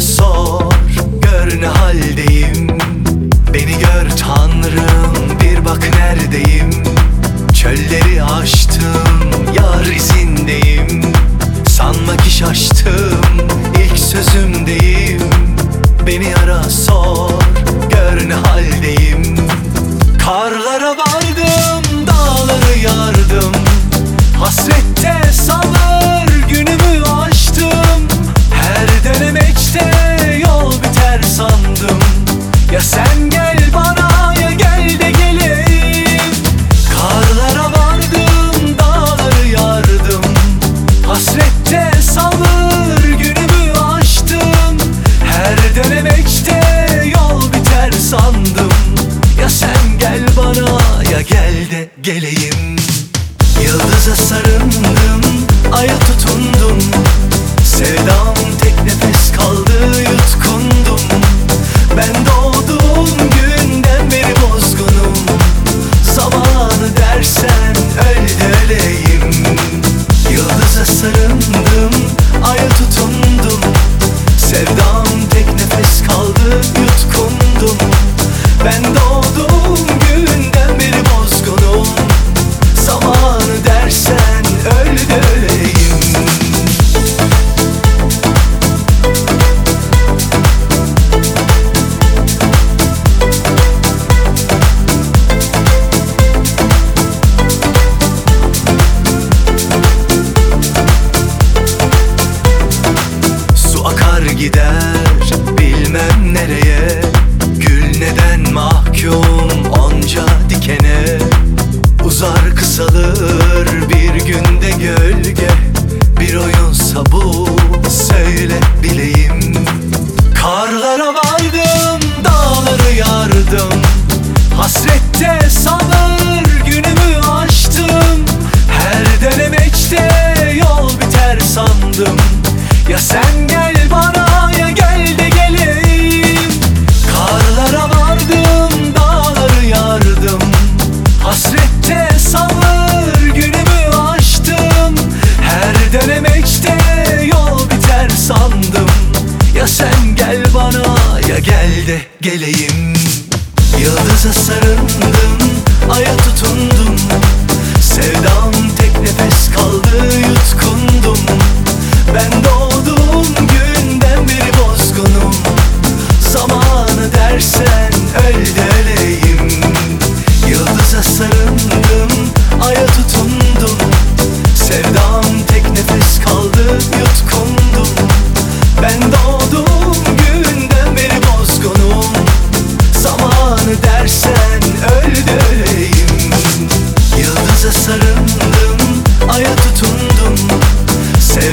Sor Gör ne haldeyim? Beni gör tanrım Bir bak neredeyim? Çölleri aştım Yar izindeyim. Sanma şaştım ilk sözümdeyim. Beni ara sor Gör ne haldeyim? Karlara vardım sen gel bana Ya gel de geleyim. Karlara vardım Dağları yardım. Hasrette sabır Günümü aştım. Her denemekte Yol biter sandım. Ya sen gel bana Ya gel de geleyim. Yıldıza sarındım gider bilmem nereye. Gül neden mahkum onca dikene? Uzar kısalır bir günde gölge. Bir oyunsa bu söyle bileyim. Karlara vardım dağları yardım. Hasrette sabır de geleyim. Yıldıza sarındım, aya tutundum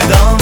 sevdam